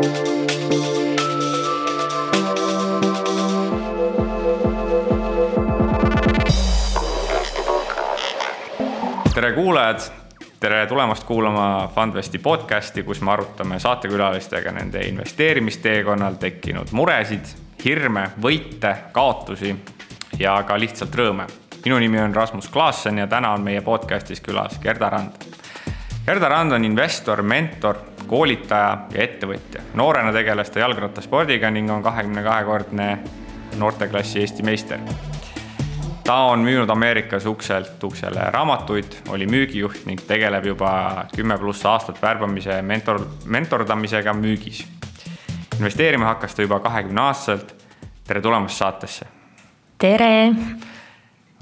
tere kuulajad, tere tulemast kuulama Fundvesti podcasti, kus me arutame saatekülalistega nende investeerimisteekonnal tekkinud muresid, hirme, võite, kaotusi ja ka lihtsalt rõõme. minu nimi on Rasmus Klaassen ja täna on meie podcastis külas Gerda Rand. Gerda Rand on investor, mentor, koolitaja ja ettevõtja. noorena tegeles ta jalgrattaspordiga ning on kahekümne kahekordne noorteklassi Eesti meister ta on müünud Ameerikas ukselt uksele raamatuid, oli müügijuht ning tegeleb juba kümme pluss aastat värbamise mentor, mentordamisega müügis. investeerima hakkas ta juba kahekümne aastaselt. tere tulemast saatesse. tere.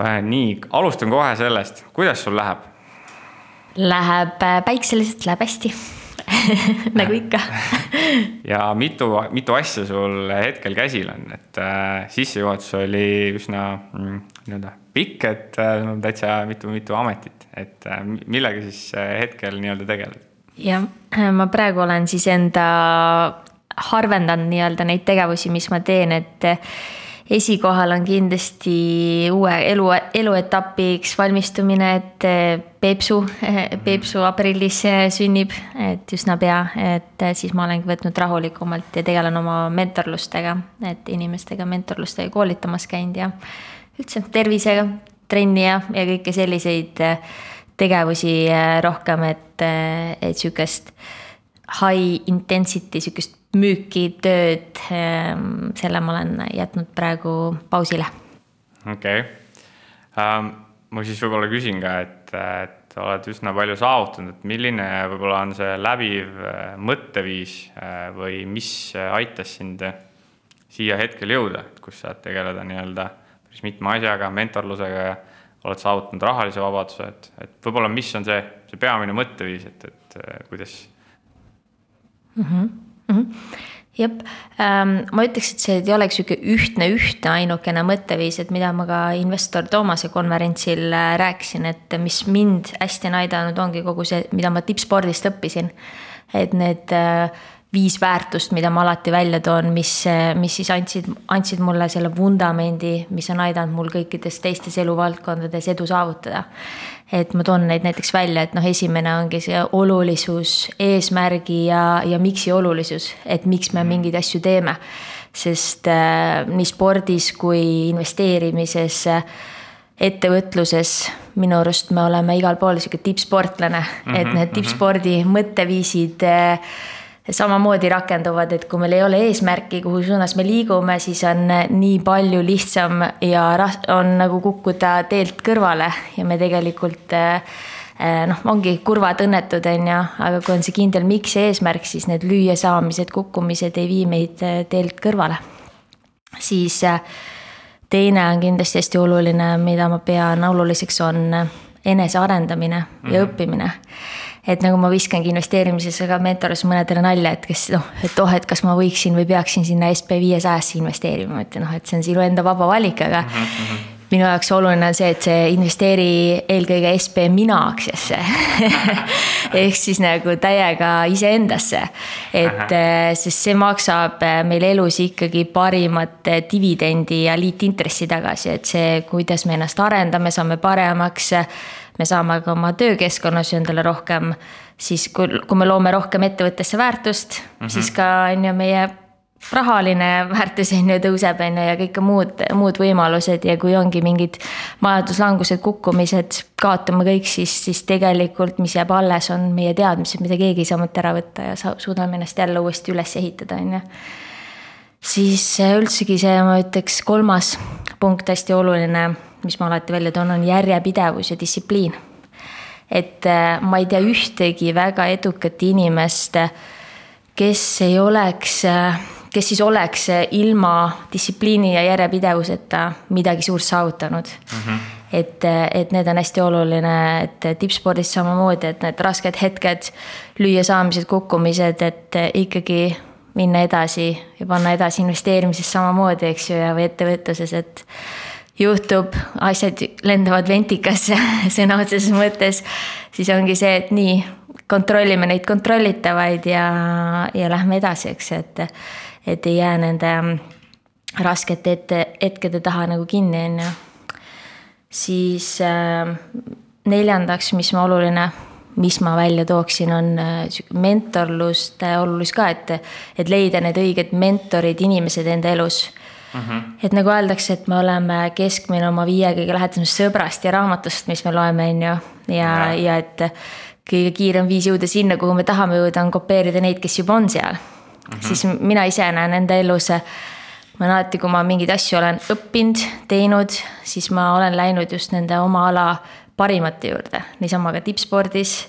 Äh, nii, alustan kohe sellest, kuidas sul läheb? Läheb äh, päikseliselt, läheb hästi nagu ikka ja mitu, mitu asja sul hetkel käsil on, et äh, sissejuhatus oli üsna mm, nii-öelda pikk, et äh, no, täitsa mitu-mitu ametit, et äh, millega siis äh, hetkel nii-öelda tegeled? jah, ma praegu olen siis enda harvendanud nii-öelda neid tegevusi, mis ma teen, et esikohal on kindlasti uue elu, eluetapiks valmistumine, et Peipsu, Peipsu aprillis sünnib, et üsna pea, et siis ma olengi võtnud rahulikumalt ja tegelen oma mentorlustega, et inimestega mentorlustega koolitamas käinud ja üldse tervisega, trenni ja, ja kõike selliseid tegevusi rohkem, et, et sihukest high intensity, sihukest müüki, tööd, ehm, selle ma olen jätnud praegu pausile. okei okay. um,, ma siis võib-olla küsin ka, et, et oled üsna palju saavutanud, et milline võib-olla on see läbiv äh, mõtteviis äh, või mis aitas sind siia hetkel jõuda, kus saad tegeleda nii-öelda päris mitme asjaga, mentorlusega ja oled saavutanud rahalise vabaduse, et, et võib-olla, mis on see, see peamine mõtteviis, et, et äh, kuidas mm? -hmm mm. -hmm jep ähm,, ma ütleks, et see ei oleks sihuke ühtne, ühtne ainukene mõtteviis, et mida ma ka investor Toomase konverentsil äh, rääkisin, et mis mind hästi on aidanud, ongi kogu see, mida ma tippspordist õppisin. et need äh, viis väärtust, mida ma alati välja toon, mis, mis siis andsid, andsid mulle selle vundamendi, mis on aidanud mul kõikides teistes eluvaldkondades edu saavutada. et ma toon neid näiteks välja, et noh, esimene ongi see olulisus, eesmärgi ja, ja miks'i olulisus, et miks me mingeid asju teeme. sest äh, nii spordis kui investeerimises äh, ettevõtluses minu arust me oleme igal pool sihuke tippsportlane mm, -hmm, et mhm, need mhm. tippspordi mõtteviisid äh, samamoodi rakenduvad, et kui meil ei ole eesmärki, kuhu suunas me liigume, siis on nii palju lihtsam ja on nagu kukkuda teelt kõrvale ja me tegelikult eh, noh, ongi kurvad, õnnetud, on ju, aga kui on see kindel miks ja eesmärk, siis need lüüasaamised, kukkumised ei vii meid eh, teelt kõrvale. siis eh, teine on kindlasti hästi oluline, mida ma pean oluliseks, on enesearendamine ja mm -hmm. õppimine et nagu ma viskangi investeerimises ka mentoris mõnedele nalja, et kes noh, et oh, et kas ma võiksin või peaksin sinna SB viiesajasse investeerima, ma ütlen noh, et see on sinu enda vaba valik, aga mm. -hmm minu jaoks oluline on see, et see investeeri eelkõige SB mina aktsiasse ehk siis nagu täiega iseendasse. et eh, sest see maksab eh, meil elus ikkagi parimat eh, dividendi ja liitintressi tagasi, et see, kuidas me ennast arendame, saame paremaks me saame ka oma töökeskkonnas endale rohkem, siis kui, kui me loome rohkem ettevõttesse väärtust mm, -hmm. siis ka on ju meie rahaline väärtus on ju tõuseb, on ju, ja kõik muud, muud võimalused ja kui ongi mingid majanduslangused, kukkumised, kaotame kõik, siis, siis tegelikult, mis jääb alles, on meie teadmised, mida keegi ei saa meilt ära võtta ja suudame ennast jälle uuesti üles ehitada, on ju. siis üldsegi see, ma ütleks, kolmas punkt hästi oluline mis ma alati välja toon, on järjepidevus ja distsipliin. et äh, ma ei tea ühtegi väga edukat inimest, kes ei oleks, äh, kes siis oleks ilma distsipliini ja järjepidevuseta midagi suurt saavutanud mm. -hmm et, et need on hästi oluline, et tippspordis samamoodi, et need rasked hetked, lüüasaamised, kukkumised, et ikkagi minna edasi ja panna edasi investeerimises samamoodi, eks ju, ja või ettevõtluses, et juhtub, asjad lendavad ventikasse sõna otseses mõttes, siis ongi see, et nii, kontrollime neid kontrollitavaid ja, ja lähme edasi, eks, et, et ei jää nende raskete ette, hetkede taha nagu kinni, on ju. siis äh, neljandaks, mis ma oluline, mis ma välja tooksin, on äh, mentorluste olulis ka, et, et leida need õiged mentorid, inimesed enda elus Mm -hmm. et nagu öeldakse, et me oleme keskmine oma viie kõige lähedasemast sõbrast ja raamatust, mis me loeme, on ju. ja, ja et kõige kiirem viis jõuda sinna, kuhu me tahame jõuda, on kopeerida neid, kes juba on seal mm. -hmm. siis mina ise näen enda elus. ma olen alati, kui ma mingeid asju olen õppinud, teinud, siis ma olen läinud just nende oma ala parimate juurde, niisama ka tippspordis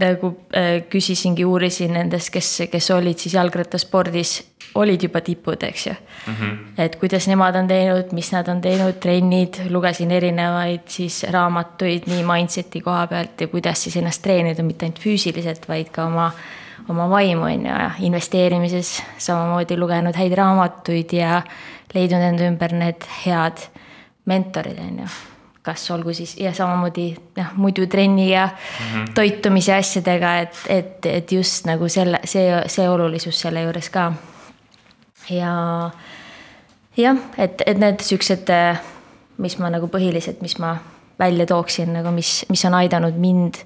nagu äh, küsisingi, uurisin nendest, kes, kes olid siis jalgrattaspordis, olid juba tipud, eks ju mm. -hmm. et kuidas nemad on teinud, mis nad on teinud, trennid, lugesin erinevaid siis raamatuid nii mindset'i koha pealt ja kuidas siis ennast treenida, mitte ainult füüsiliselt, vaid ka oma, oma vaimu on ju, ja investeerimises samamoodi lugenud häid raamatuid ja leidnud enda ümber need head mentorid, on ju kas olgu siis ja samamoodi noh, muidu trenni ja mm -hmm. toitumise asjadega, et, et, et just nagu selle, see, see olulisus selle juures ka. Ja jah, et, et need siuksed, mis ma nagu põhiliselt, mis ma välja tooksin nagu, mis, mis on aidanud mind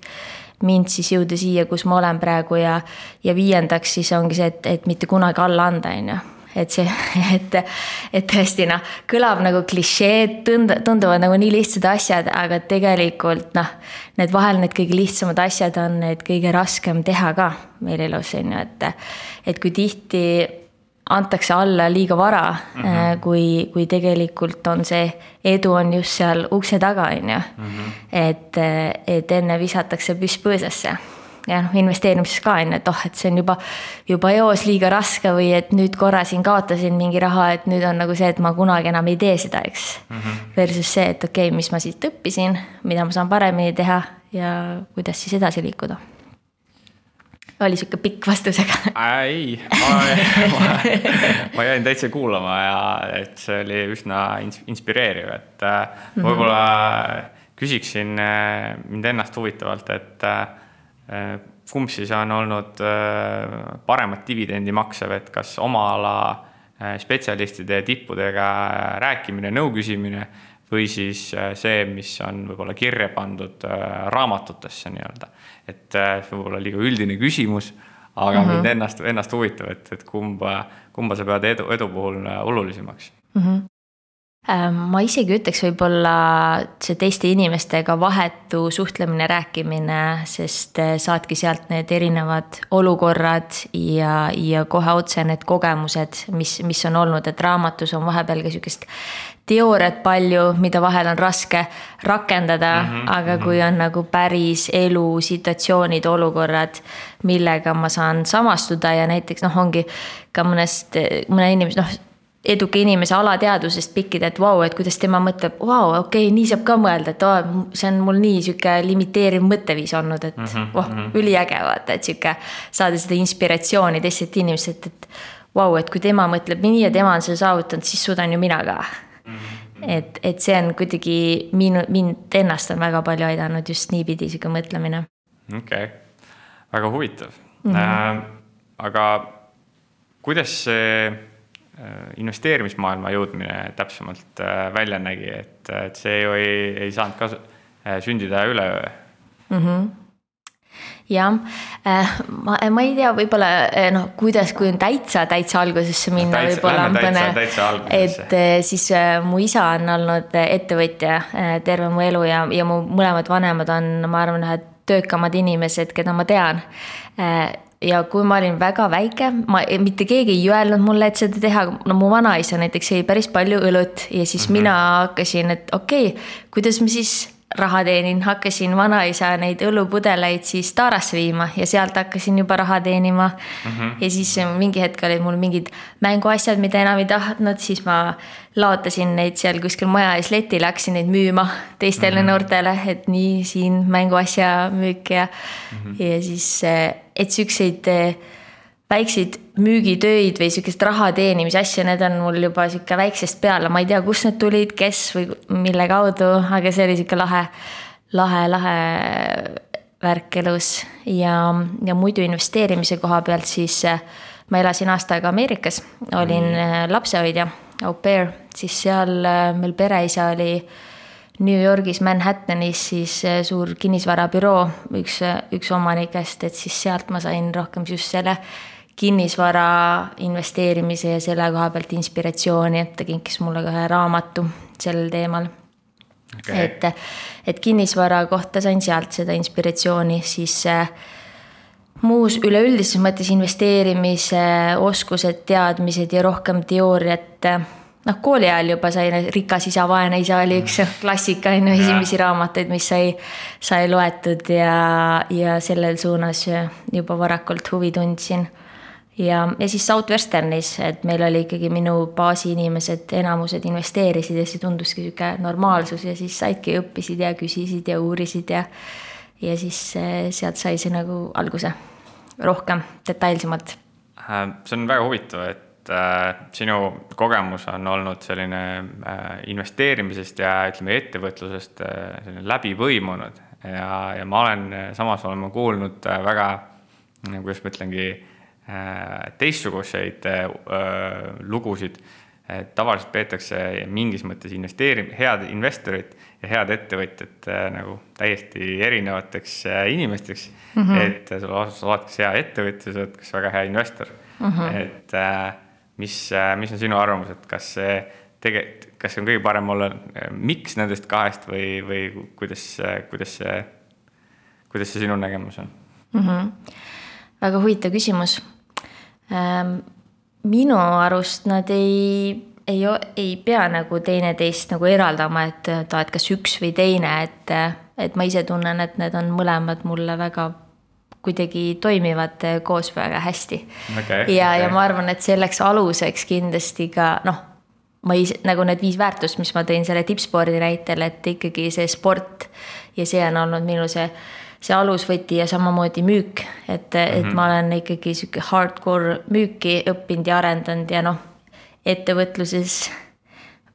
mind siis jõuda siia, kus ma olen praegu ja, ja viiendaks siis ongi see, et, et mitte kunagi alla anda, on ju. Et see, et, et tõesti noh, kõlab nagu klišeed, tund-, tunduvad nagu nii lihtsad asjad, aga tegelikult noh, need vahel need kõige lihtsamad asjad on need kõige raskem teha ka meil elus on ju, et, et kui tihti antakse alla liiga vara mm, -hmm. kui, kui tegelikult on see edu on just seal ukse taga, on ju. Mhm. et, et enne visatakse püss põõsasse ja noh, investeerimises ka on ju, et oh, et see on juba, juba eos liiga raske või et nüüd korra siin kaotasin mingi raha, et nüüd on nagu see, et ma kunagi enam ei tee seda, eks mm. -hmm. Versus see, et okei okay,, mis ma siit õppisin, mida ma saan paremini teha ja kuidas siis edasi liikuda oli sihuke pikk vastus, aga. ei, ma, ma, jäin täitsa kuulama ja et see oli üsna inspireeriv, et mm -hmm. võib-olla küsiksin äh, mind ennast huvitavalt, et äh, kumb siis on olnud paremat dividendi maksev, et kas oma ala spetsialistide ja tippudega rääkimine, nõu küsimine või siis see, mis on võib-olla kirja pandud raamatutesse nii-öelda. et see võib olla liiga üldine küsimus, aga mm -hmm. mind ennast, ennast huvitab, et, et kumba, kumba sa pead edu, edu puhul olulisemaks mm? -hmm ma isegi ütleks võib-olla see teiste inimestega vahetu suhtlemine, rääkimine, sest äh, saadki sealt need erinevad olukorrad ja, ja kohe otse need kogemused, mis, mis on olnud, et raamatus on vahepeal ka sihukest teooriat palju, mida vahel on raske rakendada mm, -hmm, aga -hmm. kui on nagu päris elu situatsioonid, olukorrad, millega ma saan samastuda ja näiteks noh, ongi ka mõnest, mõne inimese noh eduka inimese alateadvusest pikkida, et vau wow,, et kuidas tema mõtleb, vau, okei nii saab ka mõelda, et oh, see on mul nii sihuke limiteeriv mõtteviis olnud, et mm -hmm, oh, üliäge vaata, et sihuke. saada seda inspiratsiooni teistelt inimestelt, et vau wow,, et kui tema mõtleb nii ja tema on selle saavutanud, siis suudan ju mina ka mm. -hmm. et, et see on kuidagi minu, mind ennast on väga palju aidanud just niipidi sihuke mõtlemine. okei okay., väga huvitav mm. -hmm. Äh, aga kuidas see investeerimismaailma jõudmine täpsemalt äh, välja nägi, et, et see ju ei, ei saanud ka äh, sündida üleöö mm. -hmm jah, ma, ma ei tea, võib-olla noh, kuidas, kui on täitsa, täitsa algusesse minna, võib-olla on põnev. et siis mu isa on olnud ettevõtja terve mu elu ja, ja mu mõlemad vanemad on, ma arvan, ühed töökamad inimesed, keda ma tean ja kui ma olin väga väike, ma, mitte keegi ei öelnud mulle, et seda teha, no mu vanaisa näiteks jõi päris palju õlut ja siis mm -hmm. mina hakkasin, et okei okay,, kuidas ma siis raha teenin, hakkasin vanaisa neid õllupudeleid siis Taarasse viima ja sealt hakkasin juba raha teenima mm. -hmm. ja siis mingi hetk olid mul mingid mänguasjad, mida enam ei tahtnud, siis ma laotasin neid seal kuskil maja ees letile, hakkasin neid müüma teistele mm -hmm. noortele, et nii siin mänguasja müük ja mm, -hmm. ja siis, et siukseid väikseid müügitöid või sihukest raha teenimise asju, need on mul juba sihuke väiksest peale, ma ei tea, kust need tulid, kes või mille kaudu, aga see oli sihuke lahe, lahe, lahe värk elus. Ja, ja muidu investeerimise koha pealt siis äh, ma elasin aasta aega Ameerikas, olin mm. lapsehoidja, au pair, siis seal äh, meil pereisa oli New Yorgis Manhattanis siis suur kinnisvarabüroo, üks, üks omanikest, et siis sealt ma sain rohkem just selle kinnisvara investeerimise ja selle koha pealt inspiratsiooni, et ta kinkis mulle ka ühe raamatu sellel teemal okay.. et, et kinnisvara kohta sain sealt seda inspiratsiooni, siis äh, muus üleüldises mõttes investeerimise oskused, teadmised ja rohkem teooriat. Noh, kooli ajal juba sai Rikas isa, vaene isa oli üks klassika on ju, esimesi raamatuid, mis sai, sai loetud ja, ja sellel suunas juba varakult huvi tundsin ja, ja siis Southwesternis, et meil oli ikkagi minu baasi inimesed, enamused investeerisid ja see tunduski sihuke normaalsus ja siis saidki, õppisid ja küsisid ja uurisid ja. ja siis eh, sealt sai see nagu alguse rohkem, detailsemalt. Äh, see on väga huvitav, et äh, sinu kogemus on olnud selline äh, investeerimisest ja ütleme, ettevõtlusest äh, selline läbi põimunud ja, ja ma olen, samas olen ma kuulnud äh, väga, kuidas ma ütlengi Äh, teistsuguseid äh, lugusid. et tavaliselt peetakse mingis mõttes investeerim-, head investorit ja head ettevõtjat äh, nagu täiesti erinevateks inimesteks mm. -hmm. et sa oled kas hea ettevõtja, sa oled kas väga hea investor mm. -hmm. et mis, mis on sinu arvamus, et kas see tegelikult, kas see on kõige parem olla miks nendest kahest või, või kuidas, kuidas see, kuidas see sinu nägemus on mm? -hmm. väga huvitav küsimus Ähm, minu arust nad ei, ei, ei pea nagu teineteist nagu eraldama, et ta, et kas üks või teine, et, et ma ise tunnen, et need on mõlemad mulle väga kuidagi toimivad koos väga hästi okay,. ja okay., ja ma arvan, et selleks aluseks kindlasti ka noh, ma ise nagu need viis väärtust, mis ma tõin selle tippspordi näitel, et ikkagi see sport ja see on olnud minu see see alusvõti ja samamoodi müük, et mm, -hmm. et mhm. ma olen ikkagi sihuke hardcore müüki õppinud ja arendanud ja noh, ettevõtluses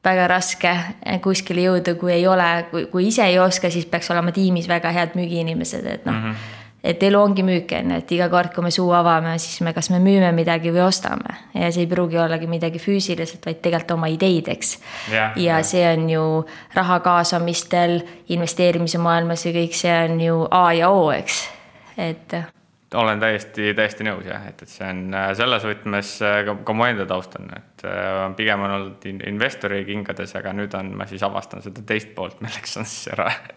väga raske kuskile jõuda, kui ei ole, kui, kui ise ei oska, siis peaks olema tiimis väga head müügiinimesed, et noh mm -hmm et elu ongi müük, on ju, et iga kord, kui me suu avame, siis me, kas me müüme midagi või ostame. ja see ei pruugi ollagi midagi füüsiliselt, vaid tegelikult oma ideid, eks. ja, ja see on ju raha kaasamistel, investeerimise maailmas ja kõik see on ju A ja O, eks, et olen täiesti, täiesti nõus jah, et, et see on äh, selles võtmes äh, ka, ka mu enda taust on, et äh, pigem on olnud investori kingades, aga nüüd on, ma siis avastan seda teist poolt, milleks on siis see raha,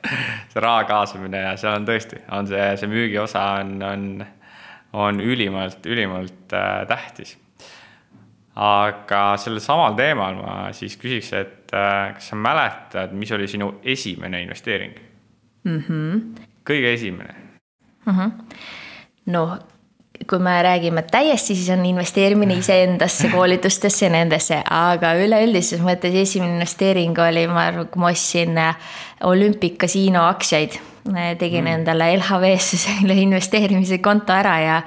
see raha kaasamine ja seal on tõesti, on see, see müügiosa on, on, on ülimalt, ülimalt äh, tähtis. aga sellel samal teemal ma siis küsiks, et äh, kas sa mäletad, mis oli sinu esimene investeering mm? -hmm. kõige esimene mm? -hmm noh, kui me räägime täiesti, siis on investeerimine iseendasse, koolitustesse ja nendesse, aga üleüldises mõttes esimene investeering oli, ma arvan, kui ma ostsin äh, Olympic Casino aktsiaid. tegin mm. endale LHV-sse selle investeerimise konto ära ja,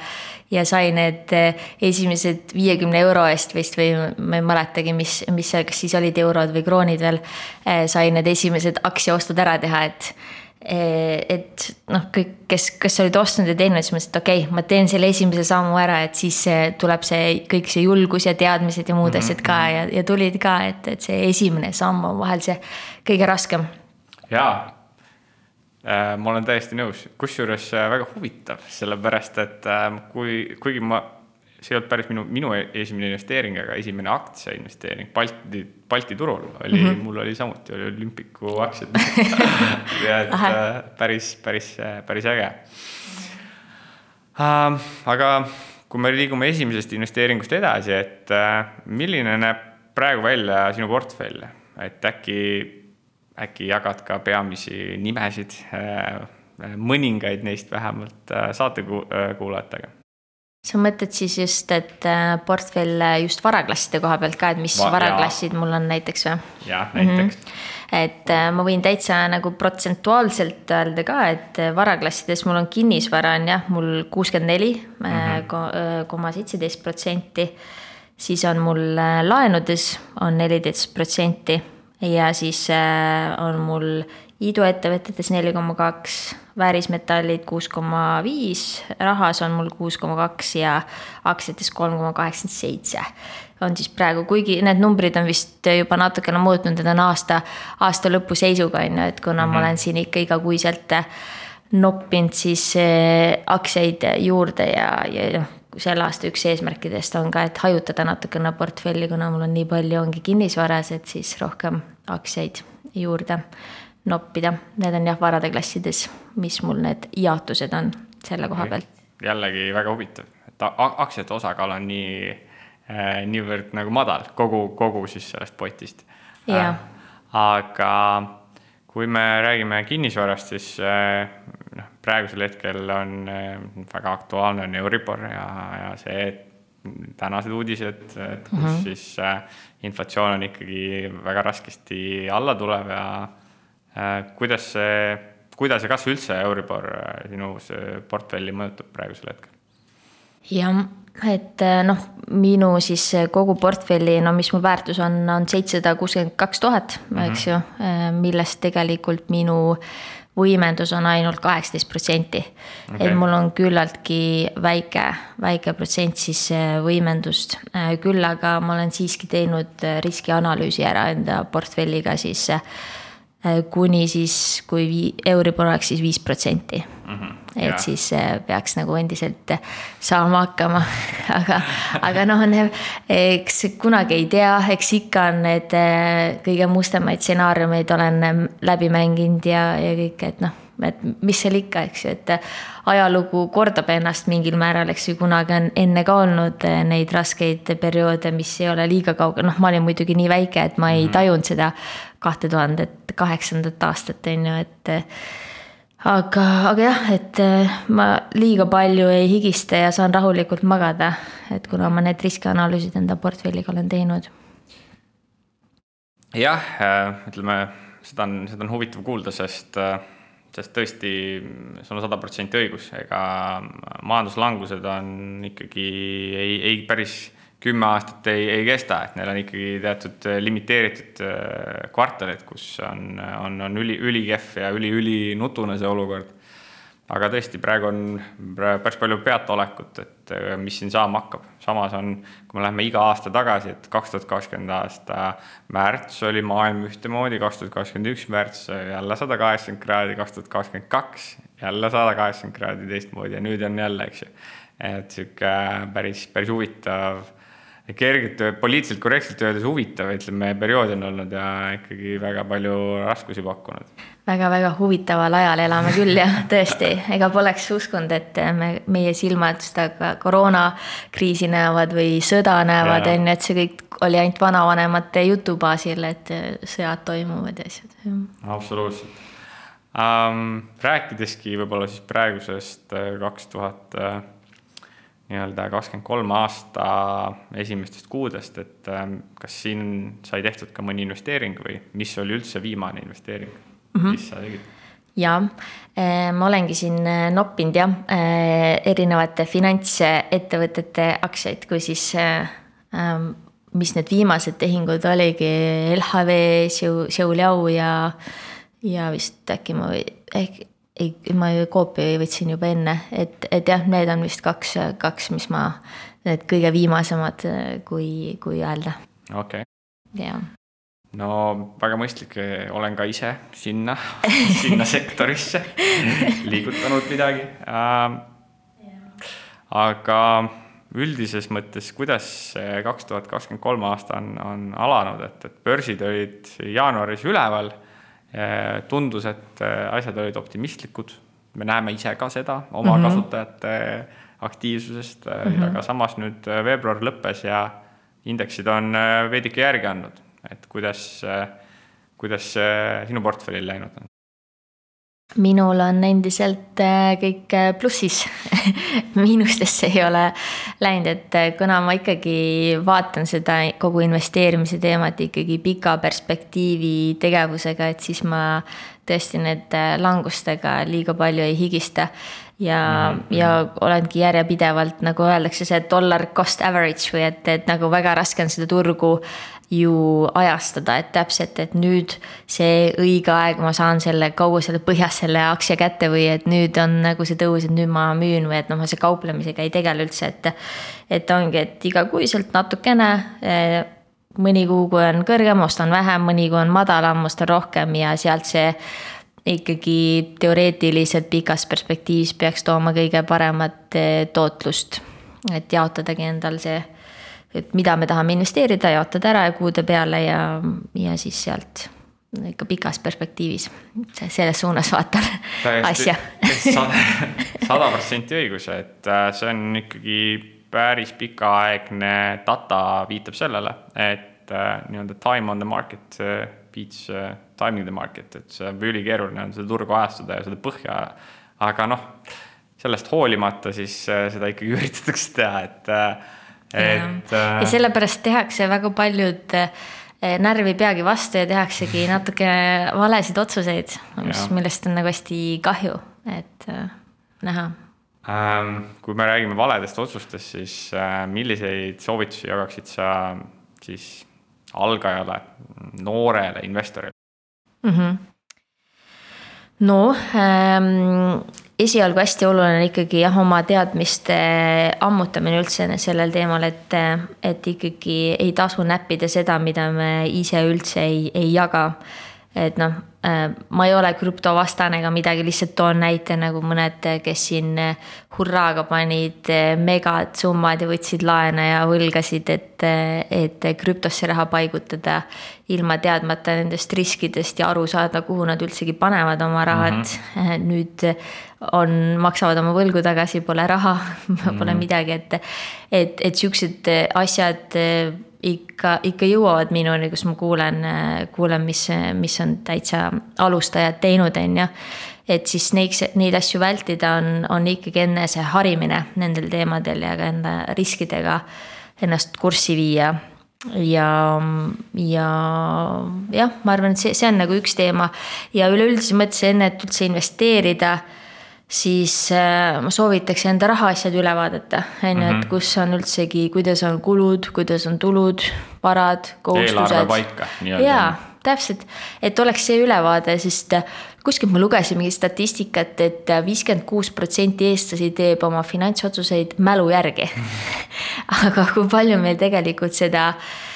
ja sai need äh, esimesed viiekümne euro eest vist või ma ei mäletagi, mis, mis, kas siis olid eurod või kroonid veel. Äh, sai need esimesed aktsiaostud ära teha, et et noh, kõik, kes, kes olid ostnud ja teinud, siis mõtlesid, et okei okay,, ma teen selle esimese sammu ära, et siis tuleb see kõik see julgus ja teadmised ja muud mm -hmm. asjad ka mhm. ja, ja tulid ka, et, et see esimene samm on vahel see kõige raskem. jaa äh,, ma olen täiesti nõus, kusjuures äh, väga huvitav, sellepärast et äh, kui, kuigi ma see ei olnud päris minu, minu esimene investeering, aga esimene aktsiainvesteering Balti, Balti turul oli mm, -hmm. mul oli samuti, oli Olümpiku aktsiad ja et äh, päris, päris, päris äge äh,. aga kui me liigume esimesest investeeringust edasi, et äh, milline näeb praegu välja sinu portfell, et äkki, äkki jagad ka peamisi nimesid äh,, mõningaid neist vähemalt äh, saatekuulajatega sa mõtled siis just, et äh, portfell just varaklasside koha pealt ka, et mis Va varaklassid mul on näiteks või? jah, näiteks mm. -hmm et äh, ma võin täitsa nagu protsentuaalselt öelda ka, et varaklassides mul on kinnisvara on jah, mul kuuskümmend neli mhm. koma seitseteist protsenti. siis on mul laenudes on neliteist protsenti ja siis on mul iduettevõtetes neli koma kaks, väärismetallid kuus koma viis, rahas on mul kuus koma kaks ja aktsiates kolm koma kaheksakümmend seitse. on siis praegu, kuigi need numbrid on vist juba natukene muutnud, need on aasta, aasta lõpu seisuga on ju, et kuna mm -hmm. ma mhm. olen siin ikka igakuiselt noppinud siis eh, aktsiaid juurde ja, ja noh selle aasta üks eesmärkidest on ka, et hajutada natukene portfelli, kuna mul on nii palju, ongi kinnisvaras, et siis rohkem aktsiaid juurde noppida. Need on jah, varade klassides, mis mul need jaotused on selle koha pealt. jällegi väga huvitav, et aktsiate osakaal on nii äh,, niivõrd nagu madal kogu, kogu siis sellest potist äh,. aga kui me räägime kinnisvarast, siis äh, noh, praegusel hetkel on äh, väga aktuaalne on Euribor ja, ja see, et tänased uudised, et kus mm -hmm. siis äh, inflatsioon on ikkagi väga raskesti alla tulev ja Äh, kuidas see, kuidas ja kas üldse Euribor äh, sinu portfelli mõjutab praegusel hetkel? jah, et äh, noh, minu siis kogu portfelli, no mis mu väärtus on, on seitsesada kuuskümmend kaks tuhat, eks ju, millest tegelikult minu võimendus on ainult kaheksateist protsenti. et mul on küllaltki väike, väike protsent siis võimendust, küll aga ma olen siiski teinud riskianalüüsi ära enda portfelliga siis Äh, kuni siis, kui vii-, Euribor oleks siis viis protsenti. Mhm, et siis äh, peaks nagu endiselt saama hakkama aga, aga noh, eks kunagi ei tea, eks ikka on need äh, kõige mustemaid stsenaariumeid olen läbi mänginud ja, ja kõik, et noh et mis seal ikka, eks ju, et ajalugu kordab ennast mingil määral, eks ju, kunagi on enne ka olnud neid raskeid perioode, mis ei ole liiga kaugel, noh, ma olin muidugi nii väike, et ma ei mhm. tajunud seda kahte tuhandet kaheksandat aastat, on ju, et aga, aga jah, et ma liiga palju ei higista ja saan rahulikult magada, et kuna ma need riskianalüüsid enda portfelliga olen teinud. jah, ütleme, seda on, seda on huvitav kuulda, sest äh, sest tõesti, sul on sada protsenti õigus, ega majanduslangused on ikkagi ei, ei päris kümme aastat ei, ei kesta, et neil on ikkagi teatud limiteeritud äh, kvartalid, kus on, on, on üli, ülikehv ja üli-ülinutune see olukord aga tõesti, praegu on päris palju peataolekut, et äh, mis siin saama hakkab. samas on, kui me läheme iga aasta tagasi, et kaks tuhat kakskümmend aasta märts oli maailm ühtemoodi, kaks tuhat kakskümmend üks märts jälle sada kaheksakümmend kraadi, kaks tuhat kakskümmend kaks jälle sada kaheksakümmend kraadi teistmoodi ja nüüd on jälle, eks ju. et sihuke päris, päris huvitav kergelt, poliitiliselt korrektselt öeldes huvitav, ütleme, periood on olnud ja ikkagi väga palju raskusi pakkunud väga-väga huvitaval ajal elame küll jah, tõesti, ega poleks uskunud, et me, meie silmad seda koroonakriisi näevad või sõda näevad, on ju, et see kõik oli ainult vanavanemate jutu baasil, et sõjad toimuvad ja asjad. absoluutselt um,. rääkideski võib-olla siis praegusest äh, kaks tuhat äh, nii-öelda kakskümmend kolm aasta esimestest kuudest, et ähm, kas siin sai tehtud ka mõni investeering või mis oli üldse viimane investeering mm, -hmm. mis sa tegid? jaa, äh, ma olengi siin äh, noppinud jah, äh, erinevate finantsettevõtete aktsiaid, kui siis, ähm, mis need viimased tehingud oligi, LHV, Xiaoliao ja, ja vist äkki ma, ehk ei, ma ju koopia võtsin juba enne, et, et jah, need on vist kaks, kaks, mis ma, need kõige viimasemad, kui, kui öelda. okei okay.. jah no väga mõistlik, olen ka ise sinna sinna sektorisse liigutanud midagi äh,. aga üldises mõttes, kuidas see kaks tuhat kakskümmend kolm aasta on, on alanud, et, et börsid olid jaanuaris üleval. Tundus, et asjad olid optimistlikud, me näeme ise ka seda oma mm -hmm. kasutajate aktiivsusest mm, -hmm. aga samas nüüd veebruar lõppes ja indeksid on veidike järgi andnud et kuidas, kuidas sinu portfellil läinud on? Minul on endiselt äh, kõik äh, plussis miinustesse ei ole läinud, et äh, kuna ma ikkagi vaatan seda kogu investeerimise teemat ikkagi pika perspektiivi tegevusega, et siis ma tõesti need langustega liiga palju ei higista. ja mm, -hmm. ja olengi järjepidevalt, nagu öeldakse, see dollar cost average või et, et nagu väga raske on seda turgu ju ajastada, et täpselt, et nüüd see õige aeg, ma saan selle, kaua selle põhjas selle aktsia kätte või et nüüd on nagu see tõus, et nüüd ma müün või et noh, ma see kauplemisega ei tegele üldse, et. et ongi, et igakuiselt natukene eh, mõni kuu, kui on kõrgem, ostan vähem, mõni kui on madalam, ostan rohkem ja sealt see ikkagi teoreetiliselt pikas perspektiivis peaks tooma kõige paremat eh, tootlust. et jaotadagi endal see et mida me tahame investeerida, jaotada ära ja kuude peale ja, ja siis sealt ikka pikas perspektiivis selles suunas vaatan asja. sada protsenti õigus, et äh, see on ikkagi päris pikaaegne data viitab sellele, et äh, nii-öelda time on the market äh, beats timing the market, et see on ülikeeruline on seda turgu ajastada ja seda põhja. aga noh, sellest hoolimata siis seda ikkagi üritatakse teha, et et. ja äh, sellepärast tehakse väga paljud äh, närv ei peagi vastu ja tehaksegi natuke valesid otsuseid, mis, millest on nagu hästi kahju, et äh, näha ähm,. kui me räägime valedest otsustest, siis milliseid soovitusi jagaksid sa siis algajale, noorele investorile mm? -hmm. no ähm, esialgu hästi oluline ikkagi jah, oma teadmiste ammutamine üldse sellel teemal, et, et ikkagi ei tasu näppida seda, mida me ise üldse ei, ei jaga. Et noh, Äh, ma ei ole krüptovastane ega midagi, lihtsalt toon näite nagu mõned, kes siin äh, hurraaga panid äh, megad summad ja võtsid laene ja võlgasid, et, et krüptosse raha paigutada. ilma teadmata nendest riskidest ja aru saada, kuhu nad üldsegi panevad oma rahad mm. -hmm. nüüd on, maksavad oma võlgu tagasi, pole raha mm, -hmm. pole midagi, et, et, et siuksed asjad ikka, ikka jõuavad minuni, kus ma kuulen, kuulen, mis, mis on täitsa alustajad teinud, on ju. et siis neid, neid asju vältida on, on ikkagi enese harimine nendel teemadel ja ka enda riskidega ennast kurssi viia ja, ja jah, ma arvan, et see, see on nagu üks teema ja üleüldises mõttes enne, et üldse investeerida siis äh, ma soovitaks enda rahaasjad üle vaadata, on ju, et mhm. kus on üldsegi, kuidas on kulud, kuidas on tulud, varad, kohustused. jaa, täpselt, et oleks see ülevaade, sest äh, kuskilt ma lugesin mingit statistikat et, et viiskümmend kuus protsenti eestlasi teeb oma finantsotsuseid mälu järgi aga kui palju meil tegelikult seda äh, Äh,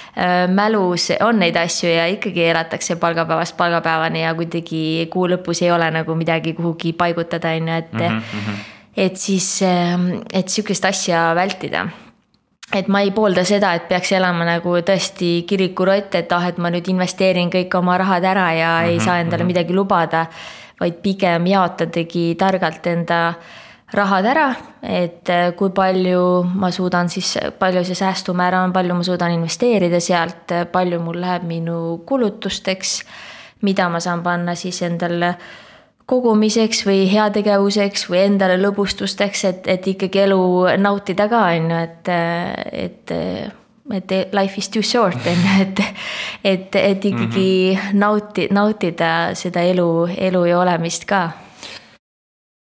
mälus on neid asju ja ikkagi elatakse palgapäevast palgapäevani ja kuidagi kuu lõpus ei ole nagu midagi kuhugi paigutada, on ju, et mm. -hmm. et siis, ähm, et sihukest asja vältida et ma ei poolda seda, et peaks elama nagu tõesti kirikurott, et ah, et ma nüüd investeerin kõik oma rahad ära ja mm -hmm, ei saa endale mm -hmm. midagi lubada. vaid pigem jaotadagi targalt enda äh, rahad ära, et äh, kui palju ma suudan siis, palju see säästumäär on, palju ma suudan investeerida sealt, palju mul läheb minu kulutusteks, mida ma saan panna siis endale kogumiseks või heategevuseks või endale lõbustusteks, et, et ikkagi elu nautida ka, on ju, et, et et life is too short on ju, et, et, et ikkagi mm -hmm. nauti, nautida seda elu, elu ja olemist ka.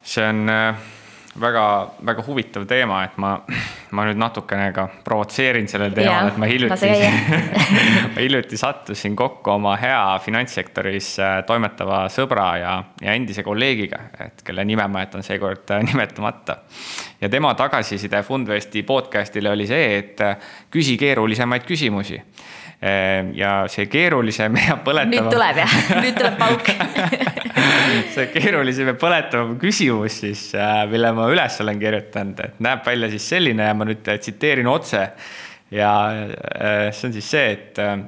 see on äh väga, väga huvitav teema, et ma, ma nüüd natukene ka provotseerin sellel teemal, et ma hiljuti, ma hiljuti sattusin kokku oma hea finantssektoris äh, toimetava sõbra ja, ja endise kolleegiga, et kelle nime ma jätan seekord äh, nimetamata. ja tema tagasiside Fundvesti podcast'ile oli see, et äh, küsi keerulisemaid küsimusi ja see keerulisem ja põletavam. nüüd tuleb jah, nüüd tuleb pauk. See keerulisem ja põletavam küsimus siis, äh, mille ma üles olen kirjutanud, et näeb välja siis selline ja ma nüüd tsiteerin otse. ja äh, see on siis see, et äh,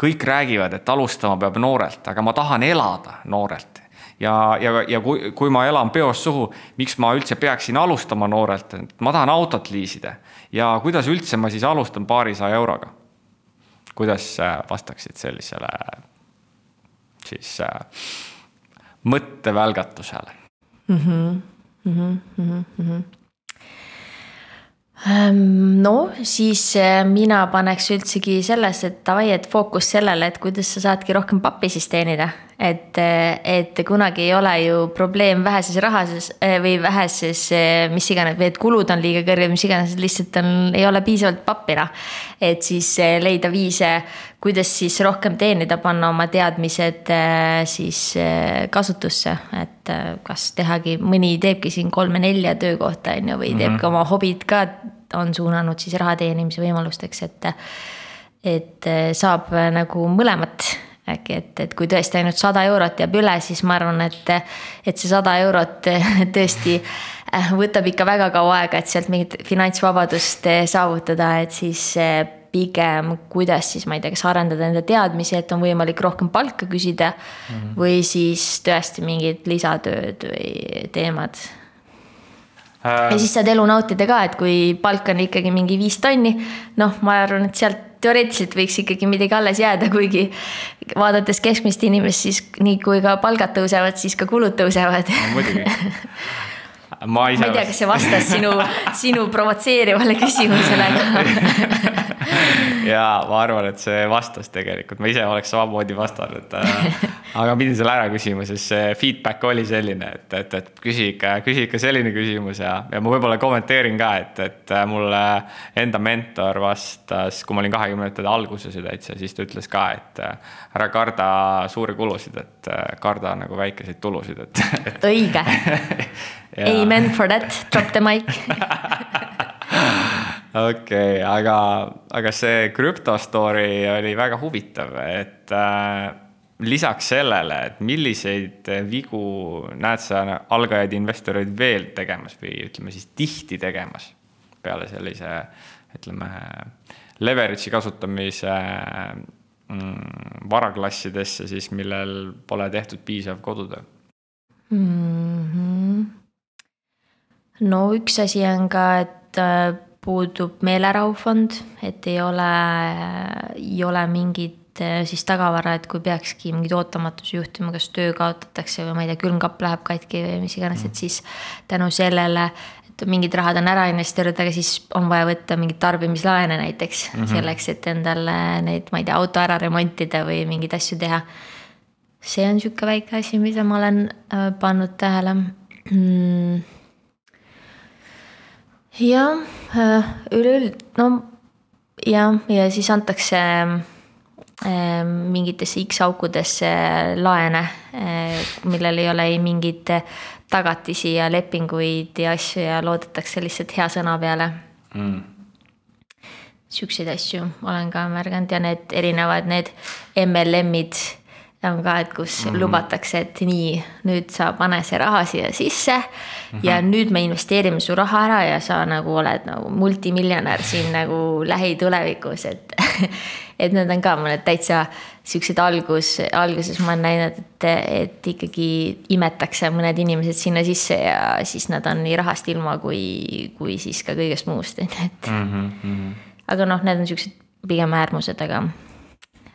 kõik räägivad, et alustama peab noorelt, aga ma tahan elada noorelt. Ja, ja, ja kui, kui ma elan peost suhu, miks ma üldse peaksin alustama noorelt, et ma tahan autot liisida. Ja kuidas üldse ma siis alustan paarisaja euroga kuidas vastaksid sellisele siis äh, mõttevälgatusele mm? -hmm. Mm -hmm. Mm -hmm. No siis eh, mina paneks üldsegi sellesse, et davai, et fookus sellele, et kuidas sa saadki rohkem pappi siis teenida. Et, eh, et kunagi ei ole ju probleem väheses rahases eh, või väheses mis iganes või et kulud on liiga kõrged, mis iganes, lihtsalt on, ei ole piisavalt pappi noh. et siis leida viise, kuidas siis rohkem teenida, panna oma teadmised siis kasutusse, et kas tehagi, mõni teebki siin kolme-nelja töökohta on ju, või teebki mm -hmm. oma hobid ka on suunanud siis raha teenimise võimalusteks, et. et saab nagu mõlemat äkki, et, et kui tõesti ainult sada eurot jääb üle, siis ma arvan, et, et see sada eurot tõesti äh, võtab ikka väga kaua aega, et sealt mingit finantsvabadust äh, saavutada, et siis pigem kuidas siis, ma ei tea, kas arendada enda teadmisi, et on võimalik rohkem palka küsida mm. -hmm. või siis tõesti mingid lisatööd või teemad äh.... ja siis saad elu nautida ka, et kui palk on ikkagi mingi viis tonni, noh, ma arvan, et sealt teoreetiliselt võiks ikkagi midagi alles jääda, kuigi vaadates keskmist inimest, siis nii kui ka palgad tõusevad, siis ka kulud tõusevad no,. muidugi ma ma ei tea, kas see vastas sinu, sinu provotseerivale küsimusele ja ma arvan, et see vastas tegelikult, ma ise oleks samamoodi vastanud äh, aga pidin selle ära küsima, sest see feedback oli selline, et, et, et küsi ikka, küsi ikka selline küsimus ja, ja ma võib-olla kommenteerin ka, et, et mulle enda mentor vastas, kui ma olin kahekümnendate alguses ju täitsa, siis ta ütles ka, et ära karda suuri kulusid, et karda nagu väikeseid tulusid, et, et.... õige. Amen for that, drop the mic okei okay,, aga, aga see krüpto story oli väga huvitav, et äh, lisaks sellele, et milliseid vigu näed sa algajaid investoreid veel tegemas või ütleme siis tihti tegemas peale sellise, ütleme, leverage'i kasutamise mm, varaklassidesse siis, millel pole tehtud piisav kodutöö mm? -hmm. no üks asi on ka, et äh, puudub meelerahufond, et ei ole, ei ole mingit eh, siis tagavara, et kui peakski mingeid ootamatusi juhtuma, kas töö kaotatakse või ma ei tea, külmkapp läheb katki või mis iganes, et siis tänu sellele, et mingid rahad on ära investeeritud, aga siis on vaja võtta mingeid tarbimislaene näiteks mm -hmm. selleks, et endale neid, ma ei tea, auto ära remontida või mingeid asju teha. see on sihuke väike asi, mida ma olen äh, pannud tähele mm jah, äh, üleüld-, no jah, ja siis antakse äh, mingitesse X-aukudesse laene, äh, millel ei ole ei mingeid tagatisi ja lepinguid ja asju ja loodetakse lihtsalt hea sõna peale mm. Siukseid asju olen ka märganud ja need erinevad, need MLM-id on ka, et kus mm -hmm. lubatakse, et nii, nüüd sa pane see raha siia sisse mm. -hmm. ja nüüd me investeerime su raha ära ja sa nagu oled nagu multimiljonär siin nagu lähitulevikus, et et need on ka mõned täitsa siuksed algus, alguses ma olen näinud, et, et ikkagi imetakse mõned inimesed sinna sisse ja siis nad on nii rahast ilma kui, kui siis ka kõigest muust, on ju, et mm. -hmm. aga noh, need on siuksed pigem äärmused, aga,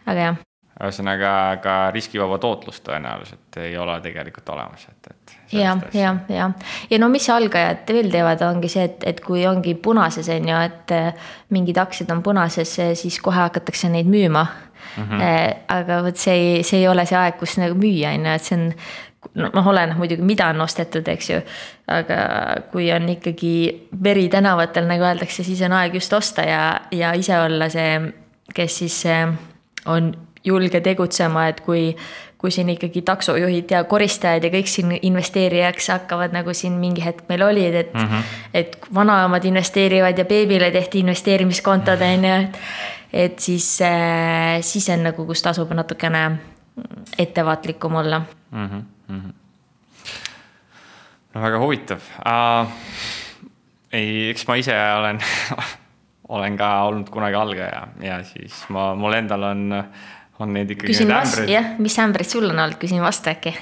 aga jah ühesõnaga ka riskivaba tootlust tõenäoliselt ei ole tegelikult olemas, et, et. ja, ja, ja, ja no mis algajad veel teevad, ongi see, et, et kui ongi punases on ju, et eh, mingid aktsiad on punases, eh, siis kohe hakatakse neid müüma mm. -hmm. aga vot see ei, see ei ole see aeg, kus nagu müüa on ju, et see on noh, oleneb muidugi, mida on ostetud, eks ju. aga kui on ikkagi veri tänavatel, nagu öeldakse, siis on aeg just osta ja, ja ise olla see, kes siis on julge tegutsema, et kui, kui siin ikkagi taksojuhid ja koristajad ja kõik siin investeerijaks hakkavad, nagu siin mingi hetk meil olid, et mm. -hmm. et vanaemad investeerivad ja beebile tehti investeerimiskontod, on ju, et. et siis, äh, siis on nagu, kus tasub natukene ettevaatlikum olla mm. -hmm. no väga huvitav uh,. ei, eks ma ise olen olen ka olnud kunagi algaja ja siis ma, mul endal on uh, on neid ikkagi. küsin vastu, jah, mis ämbrid sul on olnud, küsin vastu äkki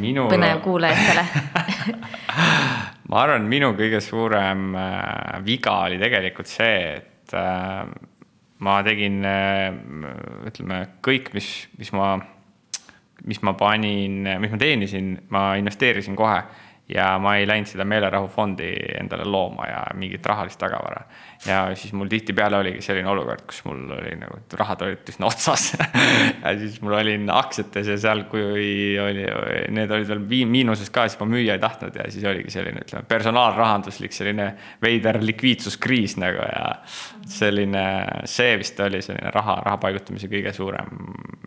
minul. põnev kuulajatele ma arvan, minu kõige suurem äh, viga oli tegelikult see, et äh, ma tegin äh,, ütleme kõik, mis, mis ma mis ma panin, mis ma teenisin, ma investeerisin kohe ja ma ei läinud seda meelerahufondi endale looma ja mingit rahalist tagavara. ja siis mul tihtipeale oligi selline olukord, kus mul oli nagu, et rahad olid üsna otsas ja siis mul olin aktsiates ja seal, kui oli, need olid veel miinuses ka, siis ma müüa ei tahtnud ja siis oligi selline, ütleme, personaalrahanduslik selline veider likviidsuskriis nagu ja selline, see vist oli selline raha, raha paigutamise kõige suurem,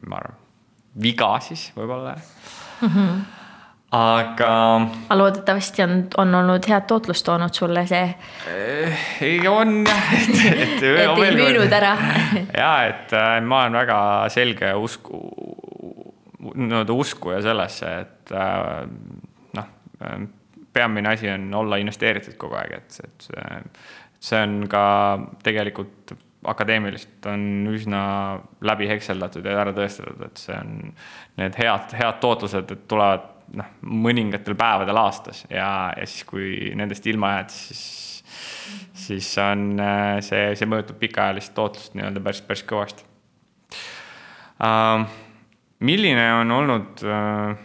ma arvan, viga siis võib-olla mm. -hmm aga. aga loodetavasti on, on olnud head tootlust toonud sulle see. Eh, ei, on jah, et, et. et ei müünud ära. ja, et äh, ma olen väga selge usku, nii-öelda uskuja sellesse, et äh, noh, peamine asi on olla investeeritud kogu aeg, et, et see on ka tegelikult akadeemiliselt on üsna läbi hekseldatud ja ära tõestatud, et see on, need head, head tootlused tulevad noh, mõningatel päevadel aastas ja, ja siis, kui nendest ilma jääd, siis, siis on äh, see, see mõjutab pikaajalist tootlust nii-öelda päris, päris kõvasti uh,. milline on olnud uh,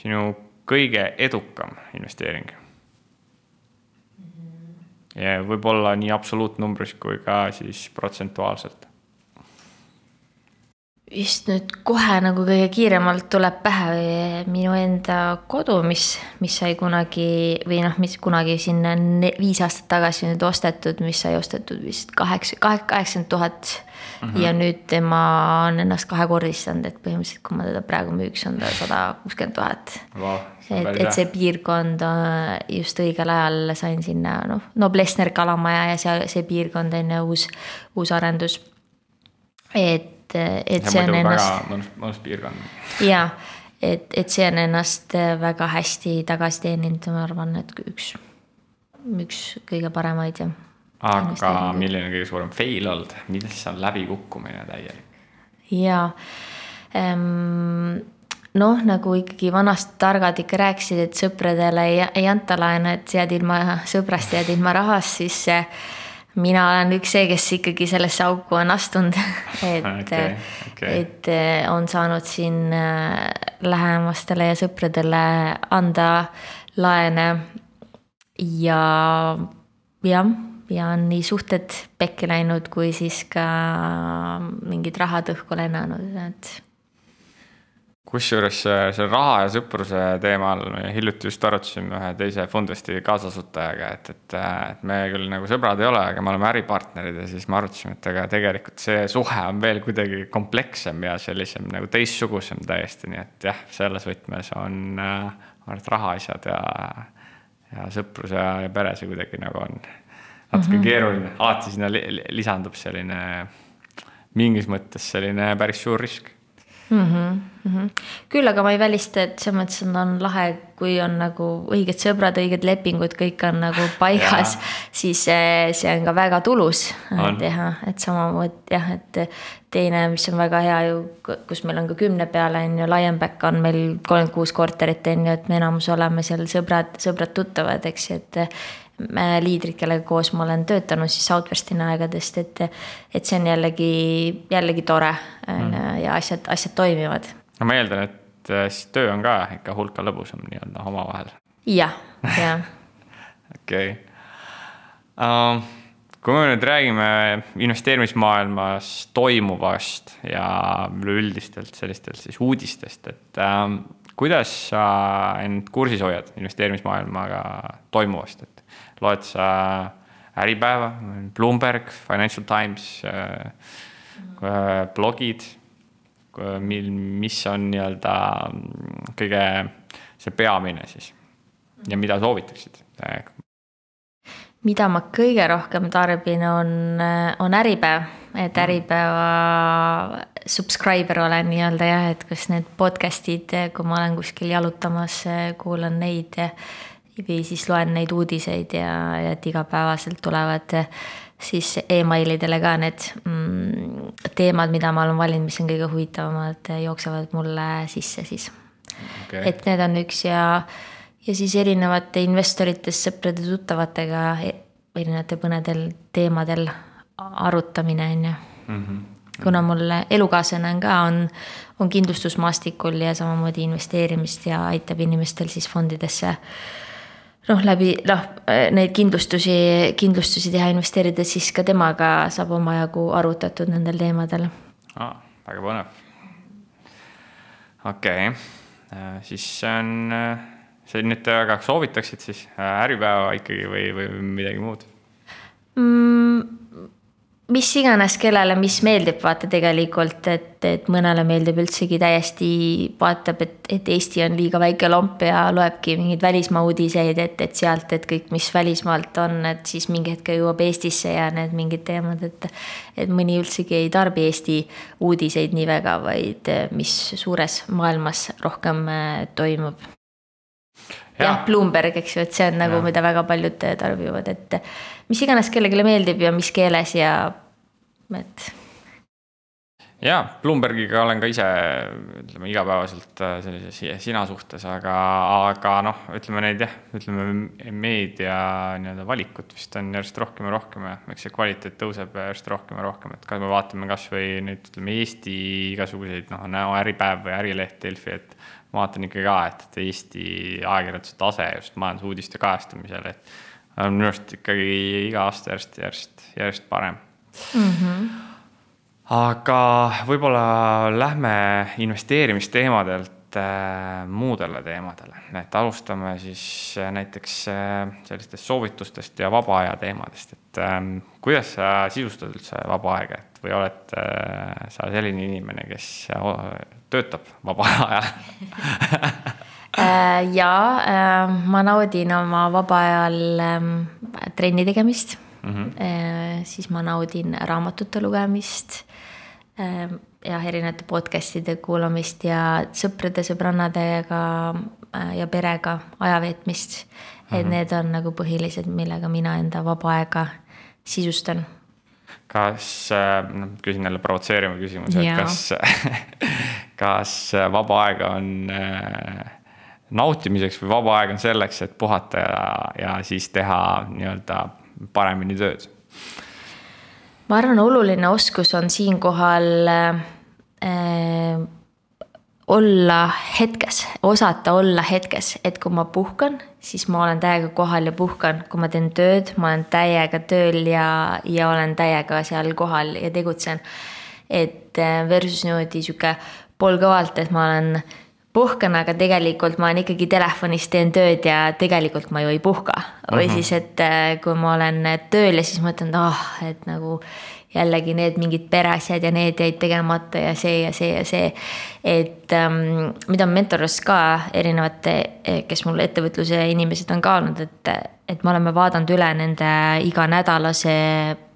sinu kõige edukam investeering? ja võib-olla nii absoluutnumbris kui ka siis protsentuaalselt vist nüüd kohe nagu kõige kiiremalt tuleb pähe minu enda kodu, mis, mis sai kunagi või noh, mis kunagi siin viis aastat tagasi nüüd ostetud, mis sai ostetud vist kaheksa, kaheksakümmend tuhat. Mhm. ja nüüd tema on ennast kahekordistanud, et põhimõtteliselt, kui ma teda praegu müüks, on ta sada kuuskümmend tuhat. et, et see piirkond äh, just õigel ajal sain sinna noh, no Plessner kalamaja ja seal see piirkond on ju uus, uus arendus. et et, et ja see on ennast. mõnus, mõnus piirkond. ja, et, et see on ennast väga hästi tagasi teeninud, ma arvan, et üks, üks kõige paremaid ja. aga milline kõige suurem fail olnud, milles on läbikukkumine täielik? ja ähm, noh, nagu ikkagi vanast targad ikka rääkisid, et sõpradele ei, ei anta laenu, et jääd ilma sõbrast, jääd ilma rahast, siis see mina olen üks see, kes ikkagi sellesse auku on astunud et okay,, okay. et eh, on saanud siin eh, lähemastele ja sõpradele anda laene. ja jah, ja on nii suhted pekki läinud, kui siis ka mingid rahad õhku lennanud, et kusjuures see raha ja sõpruse teemal me hiljuti just arutasime ühe teise Fundvesti kaasasutajaga, et, et, et me küll nagu sõbrad ei ole, aga me oleme äripartnerid ja siis me arutasime, et aga tegelikult see suhe on veel kuidagi komplekssem ja sellisem nagu teistsugusem täiesti, nii et jah, selles võtmes on, ma arvan, et rahaasjad ja, ja sõprus ja, ja pere, see kuidagi nagu on natuke mm -hmm. keeruline, alati sinna lisandub selline mingis mõttes selline päris suur risk mm. -hmm, mm -hmm. küll aga ma ei välista, et selles mõttes on, on lahe, kui on nagu õiged sõbrad, õiged lepingud, kõik on nagu paigas, siis see, see on ka väga tulus teha, et samamoodi jah, et teine, mis on väga hea ju, kus meil on ka kümne peale on ju, laiem back on meil kolmkümmend kuus korterit on ju, et me enamus oleme seal sõbrad, sõbrad-tuttavad, eks ju, et liidrid, kellega koos ma olen töötanud siis Southwestini aegadest, et, et see on jällegi, jällegi tore on ju mm. ja asjad, asjad toimivad. no ma eeldan, et äh, siis töö on ka ikka hulka lõbusam nii-öelda omavahel ja,. jah, jah. okei. Ähm, kui me nüüd räägime investeerimismaailmas toimuvast ja üleüldistelt sellistelt siis uudistest, et ähm, kuidas sa end kursis hoiad investeerimismaailmaga toimuvast, et loed sa Äripäeva, Bloomberg, Financial Times äh,, blogid, mil, mis on nii-öelda kõige see peamine siis ja mida soovitaksid? mida ma kõige rohkem tarbin, on, on Äripäev, et mhm. Äripäeva subscriber olen nii-öelda jah, et kas need podcast'id, kui ma olen kuskil jalutamas, kuulan neid ja või siis loen neid uudiseid ja, ja et igapäevaselt tulevad siis emailidele ka need mm, teemad, mida ma olen valinud, mis on kõige huvitavamad, jooksevad mulle sisse siis okay.. et need on üks ja, ja siis erinevate investoritest, sõprade-tuttavatega e-, erinevate põnedel teemadel arutamine, on ju. Mhm. kuna mul elukaaslane on ka, on, on kindlustusmaastikul ja samamoodi investeerimist ja aitab inimestel siis fondidesse noh, läbi noh, neid kindlustusi, kindlustusi teha, investeerides, siis ka temaga saab omajagu arutatud nendel teemadel ah,. väga põnev. okei okay., siis see on, see nüüd väga soovitaksid siis Äripäeva ikkagi või, või midagi muud mm,? Mis iganes, kellele, mis meeldib, vaata tegelikult, et, et mõnele meeldib üldsegi täiesti, vaatab, et, et Eesti on liiga väike lomp ja loebki mingeid välismaa uudiseid, et, et sealt, et kõik, mis välismaalt on, et siis mingi hetk jõuab Eestisse ja need mingid teemad, et. et mõni üldsegi ei tarbi Eesti uudiseid nii väga, vaid mis suures maailmas rohkem äh, toimub jah ja,, Bloomberg, eks ju, et see on nagu, mida väga paljud tarbivad, et mis iganes kellelegi meeldib ja mis keeles ja et. ja Bloombergiga olen ka ise, ütleme igapäevaselt äh, sellises sina suhtes, aga, aga noh, ütleme neid jah, ütleme meedia nii-öelda valikut vist on järjest rohkem ja rohkem ja eks see kvaliteet tõuseb järjest rohkem ja rohkem, et kui me vaatame kasvõi nüüd ütleme Eesti igasuguseid noh, Näo Äripäev või Ärileht, Delfi, et ma vaatan ikka ka, et, Eesti ajakirjanduse tase just majandusuudiste kajastamisel, et on minu arust ikkagi iga aasta järjest, järjest, järjest parem mm. -hmm. aga võib-olla lähme investeerimisteemadelt äh, muudele teemadele, et alustame siis äh, näiteks äh, sellistest soovitustest ja vaba aja teemadest, et äh, kuidas sa sisustad üldse vaba aega, et või oled sa selline inimene, kes töötab vaba ajal Äh, ja äh, ma naudin oma vaba ajal ähm, trenni tegemist mm. -hmm. siis ma naudin raamatute lugemist. Ähm, jah, erinevate podcast'ide kuulamist ja sõprade, sõbrannadega ja perega aja veetmist. et mm -hmm. need on nagu põhilised, millega mina enda vaba aega sisustan kas, noh küsin jälle provotseeriva küsimuse, et kas kas vaba aega on äh, nautimiseks või vaba aeg on selleks, et puhata ja, ja siis teha nii-öelda paremini tööd? ma arvan, oluline oskus on siinkohal äh, olla hetkes, osata olla hetkes, et kui ma puhkan, siis ma olen täiega kohal ja puhkan, kui ma teen tööd, ma olen täiega tööl ja, ja olen täiega seal kohal ja tegutsen. et äh, versus niimoodi sihuke poolkõvalt, et ma olen puhkan, aga tegelikult ma olen ikkagi telefonis teen tööd ja tegelikult ma ju ei puhka mm. -hmm. või siis, et äh, kui ma olen tööl ja siis mõtlen, et ah oh,, et nagu jällegi need mingid pereasjad ja need jäid tegemata ja see ja see ja see. et ähm, mida mentoris ka erinevate, kes mul ettevõtluse inimesed on ka olnud, et, et me oleme vaadanud üle nende iganädalase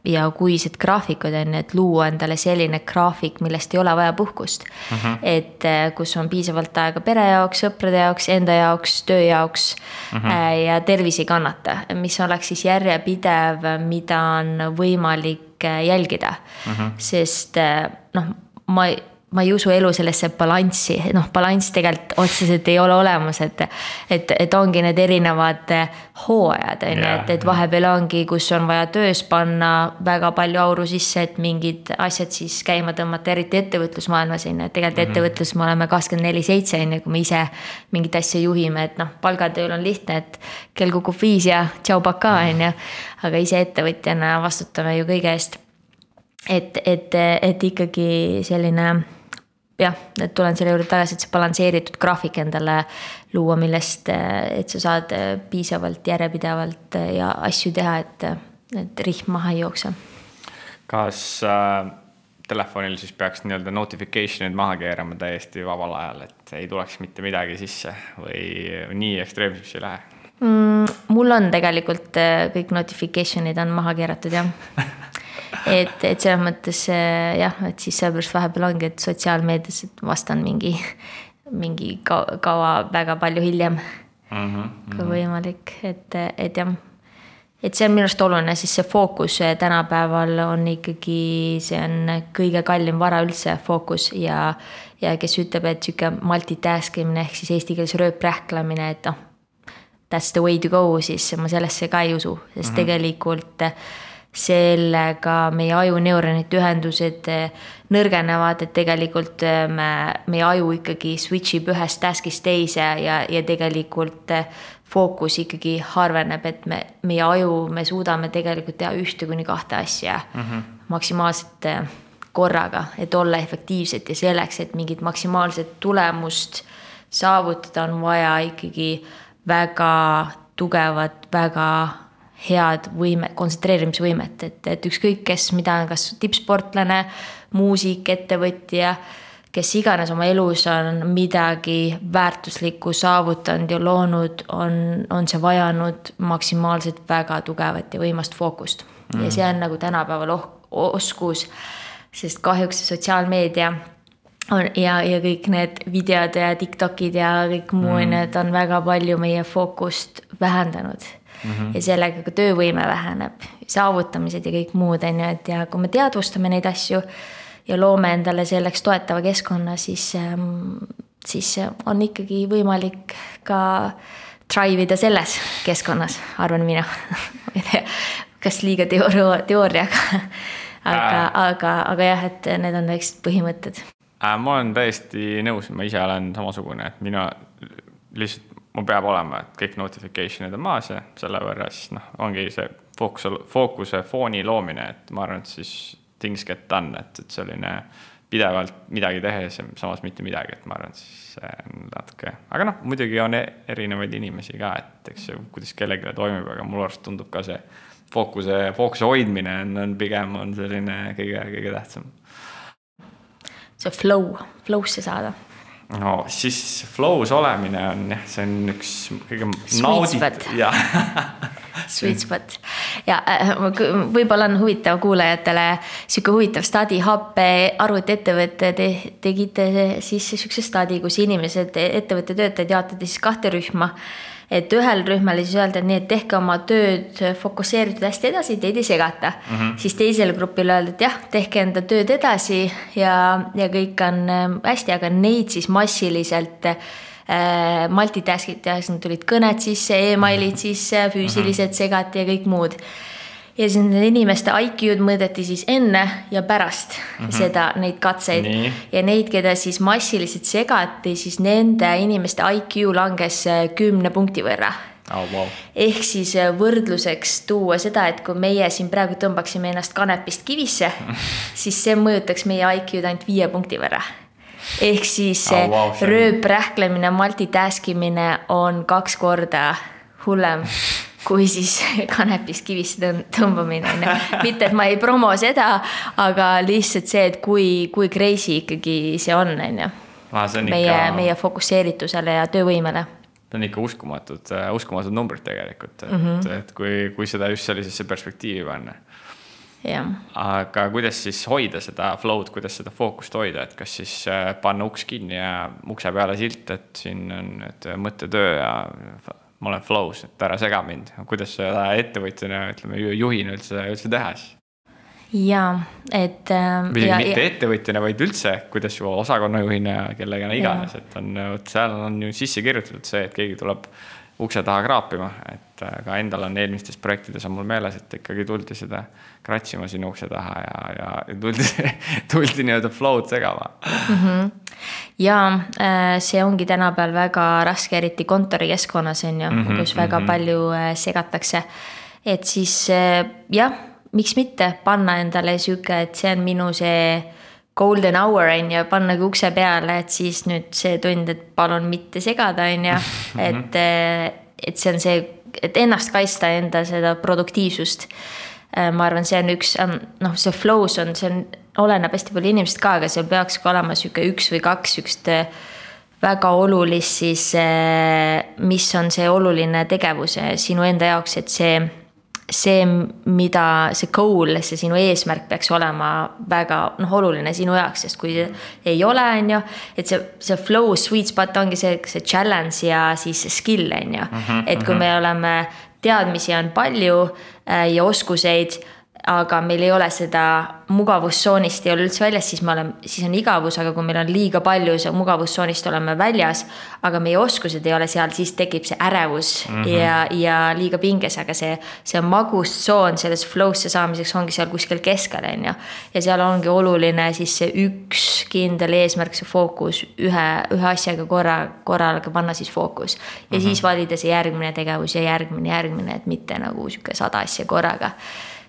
ja kuised graafikud on ju, et luua endale selline graafik, millest ei ole vaja puhkust uh. Mhm. -huh. et äh, kus on piisavalt aega pere jaoks, sõprade jaoks, enda jaoks, töö jaoks. Mhm. -huh. ja tervis ei kannata, mis oleks siis järjepidev, mida on võimalik äh, jälgida. Mhm. -huh. sest noh, ma ma ei usu elu sellesse balanssi, noh, balanss tegelikult otseselt ei ole olemas, et. et, et ongi need erinevad hooajad on ju, et, et vahepeal ongi, kus on vaja töös panna väga palju auru sisse, et mingid asjad siis käima tõmmata, eriti ettevõtlusmaailmas on ju, et tegelikult mm -hmm. ettevõtlus me oleme kakskümmend neli seitse on ju, kui me ise mingit asja juhime, et noh, palgatööl on lihtne, et kell kukub viis ja tšau, pakaa on ju. aga ise ettevõtjana vastutame ju kõige eest et, et, et ikkagi selline jah, et tulen selle juurde tagasi, et see balansseeritud graafik endale luua, millest, et sa saad piisavalt järjepidevalt ja asju teha, et, et rihm maha ei jookse. kas äh, telefonil siis peaks nii-öelda notification'id maha keerama täiesti vabal ajal, et ei tuleks mitte midagi sisse või nii ekstreemseks ei lähe mm,? mul on tegelikult kõik notification'id on maha keeratud jah et, et selles mõttes äh, jah, et siis sellepärast vahepeal ongi, et sotsiaalmeedias vastan mingi, mingi kaua väga palju hiljem mm. -hmm. kui võimalik, et, et jah et see on minu arust oluline, siis see fookus tänapäeval on ikkagi, see on kõige kallim vara üldse, fookus ja. ja kes ütleb, et sihuke multitask imine ehk siis eesti keeles rööprähklemine, et noh. That's the way to go, siis ma sellesse ka ei usu, sest mm -hmm. tegelikult sellega meie aju neuronite ühendused äh, nõrgenevad, et tegelikult me, meie aju ikkagi switch ib ühest task'ist teise ja, ja tegelikult fookus ikkagi harveneb, et me, meie aju, me suudame tegelikult teha ühte kuni kahte asja mm -hmm. maksimaalselt korraga, et olla efektiivsed ja selleks, et mingit maksimaalset tulemust saavutada, on vaja ikkagi väga tugevat, väga head võime, kontsentreerimisvõimet, et, et ükskõik kes, mida kas tippsportlane, muusik, ettevõtja, kes iganes oma elus on midagi väärtuslikku saavutanud ja loonud, on, on see vajanud maksimaalselt väga tugevat ja võimast fookust mm.. ja see on nagu tänapäeval oh, oskus, sest kahjuks sotsiaalmeedia on ja, ja kõik need videod ja Tiktokid ja kõik muu mm., need on väga palju meie fookust vähendanud mm. -hmm. ja sellega ka töövõime väheneb, saavutamised ja kõik muud, on ju, et ja kui me teadvustame neid asju ja loome endale selleks toetava keskkonna, siis, ähm, siis on ikkagi võimalik ka drive ida selles keskkonnas, arvan mina ma ei tea, kas liiga teooria, teooriaga aga äh., aga, aga jah, et need on väiksed põhimõtted äh,. ma olen täiesti nõus, ma ise olen samasugune, et mina lihtsalt, mul peab olema, et kõik notification'id on maas ja selle võrra siis noh, ongi see fookuse, fookuse fooni loomine, et ma arvan, et siis things get done, et, et selline pidevalt midagi tehes ja samas mitte midagi, et ma arvan, et siis see on natuke, aga noh, muidugi on e-, erinevaid inimesi ka, et eks see, kuidas kellelegi toimib, aga mulle arust tundub ka see fookuse, fookuse hoidmine on, on pigem on selline kõige, kõige tähtsam. See flow, flow'sse saada no siis flow's olemine on jah, see on üks kõige naudit-, jah Sweet spot. Ja äh, võib-olla on huvitav kuulajatele sihuke huvitav stadi, HP arvutiettevõte te, tegite siis sihukese stadi, kus inimesed, ettevõtte töötajad jaotati siis kahte rühma et ühel rühmal siis öelda, et nii, et tehke oma tööd fokusseeritud hästi edasi, teid ei segata mm. -hmm. siis teisele grupile öelda, et jah, tehke enda tööd edasi ja, ja kõik on ähm, hästi, aga neid siis massiliselt äh, multitask'id tehakse, tulid kõned sisse e, emailid sisse, füüsiliselt segati ja kõik muud ja siis nende inimeste IQ-d mõõdeti siis enne ja pärast mm -hmm. seda, neid katseid. ja neid, keda siis massiliselt segati, siis nende inimeste IQ langes äh, kümne punkti võrra oh,. Wow. ehk siis äh, võrdluseks tuua seda, et kui meie siin praegu tõmbaksime ennast kanepist kivisse siis see mõjutaks meie IQ-d ainult viie punkti võrra ehk siis oh, wow, rööprähklemine, multitask imine on kaks korda hullem kui siis kanepist kivisse tõmbamine on ju. mitte, et ma ei promo seda, aga lihtsalt see, et kui, kui crazy ikkagi see on, on ju. meie ikka..., meie fokusseeritusele ja töövõimele. Need on ikka uskumatud, äh, uskumatud numbrid tegelikult, et mm, -hmm. et kui, kui seda just sellisesse perspektiivi panna aga kuidas siis hoida seda flow'd, kuidas seda fookust hoida, et kas siis äh, panna uks kinni ja ukse peale silt, et siin on nüüd mõttetöö ja ma olen flow's, et ära sega mind, kuidas seda ettevõtjana, ütleme juhina üldse, üldse teha siis? ja, et äh,. või ja, mitte ja... ettevõtjana, vaid üldse, kuidas ju osakonnajuhina ja kellega iganes, et on, vot seal on ju sisse kirjutatud see, et keegi tuleb ukse taha kraapima, et äh, ka endal on eelmistes projektides on mul meeles, et ikkagi tuldi seda kratsima sinna ukse taha ja, ja tuldi tuldi nii-öelda flow'd segama mm. -hmm. Ja äh, see ongi tänapäeval väga raske, eriti kontorikeskkonnas on ju mm, -hmm, kus väga mm -hmm. palju äh, segatakse. et siis jah, miks mitte panna endale sihuke, et see on minu see golden hour on ju, pannagi ukse peale, et siis nüüd see tund, et palun mitte segada, on ju, mhm. et, et see on see, et ennast kaitsta, enda seda produktiivsust. ma arvan, see on üks, noh, see flow's on, see on, oleneb hästi palju inimesest ka, aga seal peakski olema sihuke üks või kaks sihukest väga olulist siis, mis on see oluline tegevus sinu enda jaoks, et see see, mida see goal, see sinu eesmärk peaks olema väga noh, oluline sinu jaoks, sest kui ei ole, on ju. et see, see flow sweet spot ongi see, see challenge ja siis skill on ju, mhm, et kui mhm. me oleme, teadmisi on palju äh, ja oskuseid aga meil ei ole seda mugavustsoonist ei ole üldse väljas, siis me oleme, siis on igavus, aga kui meil on liiga palju see mugavustsoonist oleme väljas, aga meie oskused ei ole seal, siis tekib see ärevus mm -hmm. ja, ja liiga pinges, aga see, see magustsoon selles flow'sse saamiseks ongi seal kuskil keskel, on ju. ja seal ongi oluline siis see üks kindel eesmärk, see fookus ühe, ühe asjaga korra, korraga panna siis fookus. ja mm -hmm. siis valida see järgmine tegevus ja järgmine, järgmine, et mitte nagu sihuke sada asja korraga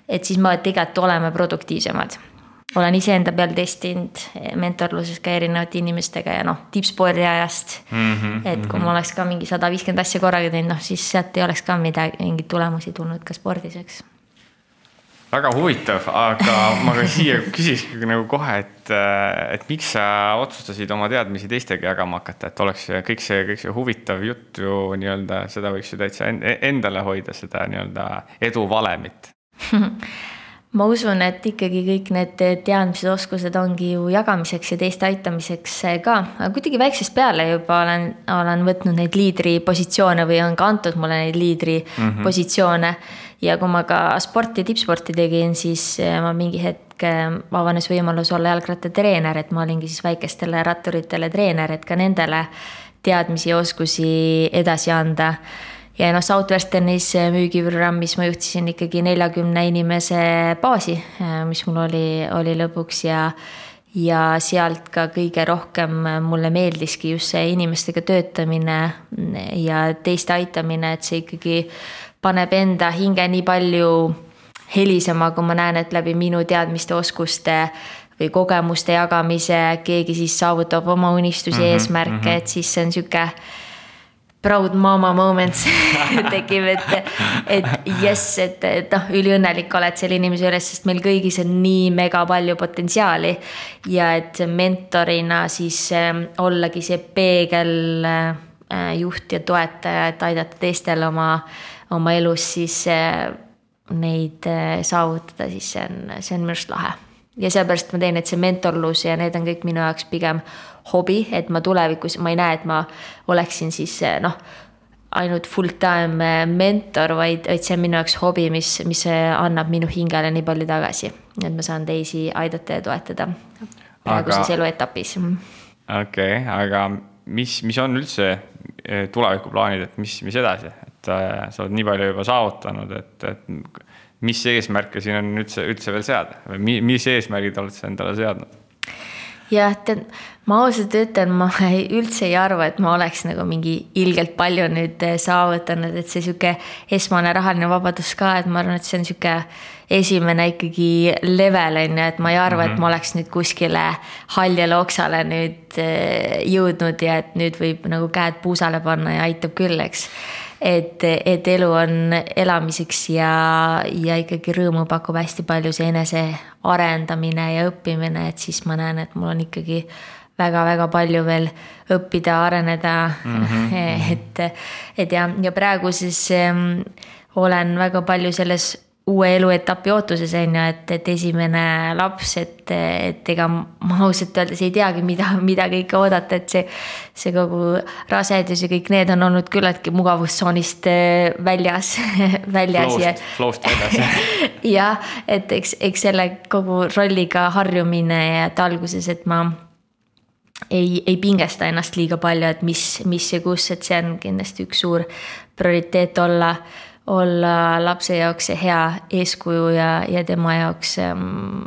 et siis me tegelikult oleme produktiivsemad. olen iseenda peal testinud mentorluses ka erinevate inimestega ja noh, tippspordi ajast mm. -hmm, et kui mm -hmm. ma oleks ka mingi sada viiskümmend asja korraga teinud, noh siis sealt ei oleks ka midagi, mingeid tulemusi tulnud ka spordis, eks väga huvitav, aga ma ka siia küsiks nagu kohe, et, et miks sa otsustasid oma teadmisi teistega jagama hakata, et oleks kõik see, kõik see huvitav jutt ju nii-öelda, seda võiks ju täitsa endale hoida, seda nii-öelda edu valemit ma usun, et ikkagi kõik need teadmised, oskused ongi ju jagamiseks ja teiste aitamiseks ka, aga kuidagi väiksest peale juba olen, olen võtnud neid liidripositsioone või on ka antud mulle neid liidripositsioone mm. -hmm. ja kui ma ka sporti, tippsporti tegin, siis eh, ma mingi hetk eh, avanes võimalus olla jalgrattatreener, et ma olingi siis väikestele ratturitele treener, et ka nendele teadmisi ja oskusi edasi anda ja noh, Southwesternis müügiprogrammis ma juhtisin ikkagi neljakümne inimese baasi, mis mul oli, oli lõpuks ja ja sealt ka kõige rohkem mulle meeldiski just see inimestega töötamine ja teiste aitamine, et see ikkagi paneb enda hinge nii palju helisema, kui ma näen, et läbi minu teadmiste, oskuste või kogemuste jagamise keegi siis saavutab oma unistusi mm, -hmm, eesmärke mm, -hmm. et siis see on sihuke proud mama moments tekib, et, et jess, et, et noh, üliõnnelik oled selle inimese üles, sest meil kõigis on nii mega palju potentsiaali. ja et mentorina siis äh, ollagi see peegel äh, juht ja toetaja, et aidata teistel oma, oma elus siis äh, neid äh, saavutada, siis see on, see on minu arust lahe. Ja seepärast ma teen, et see mentorlus ja need on kõik minu jaoks pigem hobi, et ma tulevikus, ma ei näe, et ma oleksin siis noh, ainult full-time mentor, vaid, vaid see on minu jaoks hobi, mis, mis annab minu hingele nii palju tagasi. et ma saan teisi aidata ja toetada praeguses aga... eluetapis. okei okay,, aga mis, mis on üldse eh, tulevikuplaanid, et mis, mis edasi, et äh, sa oled nii palju juba saavutanud, et, et mis eesmärke siin on üldse, üldse veel seada või mis eesmärgid oled sa endale seadnud? jah, tead, ma ausalt ütlen, ma ei, üldse ei arva, et ma oleks nagu mingi ilgelt palju nüüd eh, saavutanud, et see sihuke esmane rahaline vabadus ka, et ma arvan, et see on sihuke esimene ikkagi level on ju, et ma ei arva mm, -hmm. et ma mhm. oleks nüüd kuskile haljale oksale nüüd eh, jõudnud ja et nüüd võib nagu käed puusale panna ja aitab küll, eks et, et elu on elamiseks ja, ja ikkagi rõõmu pakub hästi palju see enesearendamine ja õppimine, et siis ma näen, et mul on ikkagi väga-väga palju veel õppida, areneda mm. -hmm. et, et ja, ja praegu siis ähm, olen väga palju selles uue eluetapi ootuses on ju, et, et esimene laps, et, et ega ma ausalt öeldes ei teagi, mida, mida kõike oodata, et see. see kogu rasedus ja kõik need on olnud küllaltki mugavustsoonist äh, väljas väljas flow'st, ja. Flow'st väljas jah, et eks, eks selle kogu rolliga harjumine ja et alguses, et ma ei, ei pingesta ennast liiga palju, et mis, mis ja kus, et see on kindlasti üks suur prioriteet olla olla lapse jaoks see hea eeskuju ja, ja tema jaoks ähm,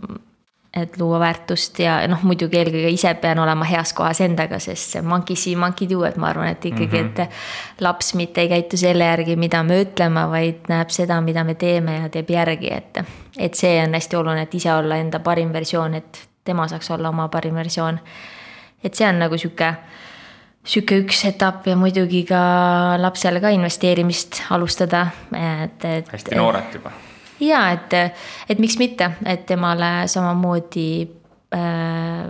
et luua väärtust ja noh, muidugi eelkõige ise pean olema heas kohas endaga, sest see monkey see, monkey do, et ma arvan, et ikkagi mm, -hmm. et laps mitte ei käitu selle järgi, mida me ütleme, vaid näeb seda, mida me teeme ja teeb järgi, et. et see on hästi oluline, et ise olla enda parim versioon, et tema saaks olla oma parim versioon. et see on nagu sihuke sihuke üks etapp ja muidugi ka lapsele ka investeerimist alustada, et, et. hästi noorelt juba. ja et, et miks mitte, et temale samamoodi äh,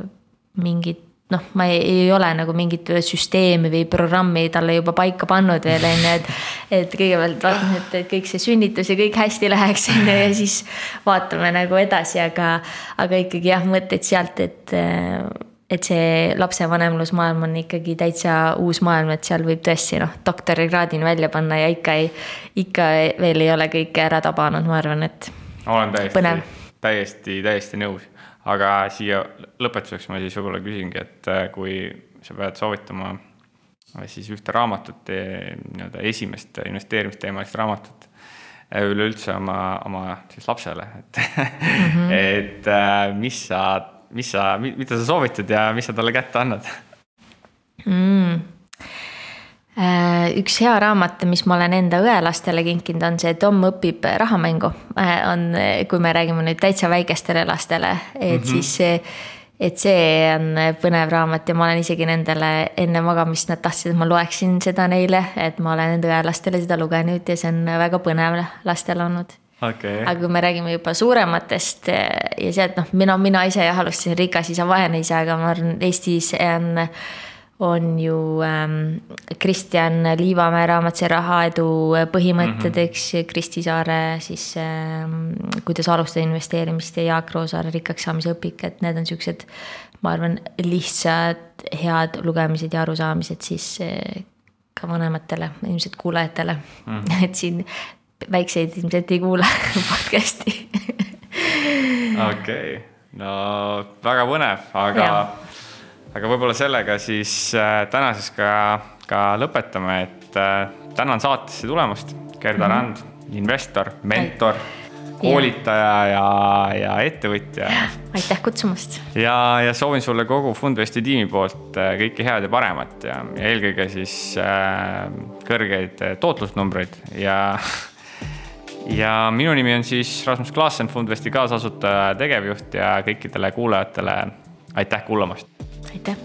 mingit noh, ma ei, ei ole nagu mingit süsteemi või programmi talle juba paika pannud veel on ju, et. et kõigepealt vaatame, et, et kõik see sünnitus ja kõik hästi läheks on ju ja siis vaatame nagu edasi, aga, aga ikkagi jah, mõtteid sealt, et et see lapsevanemlusmaailm on ikkagi täitsa uus maailm, et seal võib tõesti noh, doktorikraadini välja panna ja ikka ei, ikka veel ei ole kõike ära tabanud, ma arvan, et olen täiesti täiesti, täiesti nõus. aga siia lõpetuseks ma siis võib-olla küsingi, et äh, kui sa pead soovitama äh, siis ühte raamatut, nii-öelda esimest investeerimisteemalist raamatut äh, üleüldse oma, oma siis lapsele, et mm, -hmm. et mis sa, mis sa, mida sa soovitad ja mis sa talle kätte annad? mm.. üks hea raamat, mis ma olen enda õelastele kinkinud, on see Tom õpib rahamängu. on, kui me räägime nüüd täitsa väikestele lastele, et mm -hmm. siis see et see on põnev raamat ja ma olen isegi nendele enne magamist, nad tahtsid, et ma loeksin seda neile, et ma olen enda õelastele seda lugenud ja see on väga põnev lastel olnud okei aga kui me räägime juba suurematest eh, ja sealt noh, mina, mina ise jah alustasin Rikas isa, vaene isa, aga ma arvan, Eestis on, on ju ähm, Kristjan Liivamäe raamat See rahaedu põhimõtted mm, -hmm. eks, Kristi Saare siis ähm, kuidas alustada investeerimist ja Jaak Roosaare rikkaks saamise õpik, et need on siuksed, ma arvan, lihtsad, head lugemised ja arusaamised siis eh, ka vanematele ilmselt kuulajatele mm. -hmm. et siin väikseid ilmselt ei kuula podcast'i. okei no väga põnev, aga, aga võib-olla sellega siis äh, tänases ka, ka lõpetame, et äh, tänan saatesse tulemast, Gerda mm -hmm. Rand, investor, mentor, koolitaja ja, ja ettevõtja aitäh kutsumast. ja, ja soovin sulle kogu Fundvesti tiimi poolt äh, kõike head ja paremat ja, ja eelkõige siis äh, kõrgeid tootlusnumbreid ja ja minu nimi on siis Rasmus Klaassen, Fundvesti kaasasutaja ja tegevjuht ja kõikidele kuulajatele aitäh kuulamast. aitäh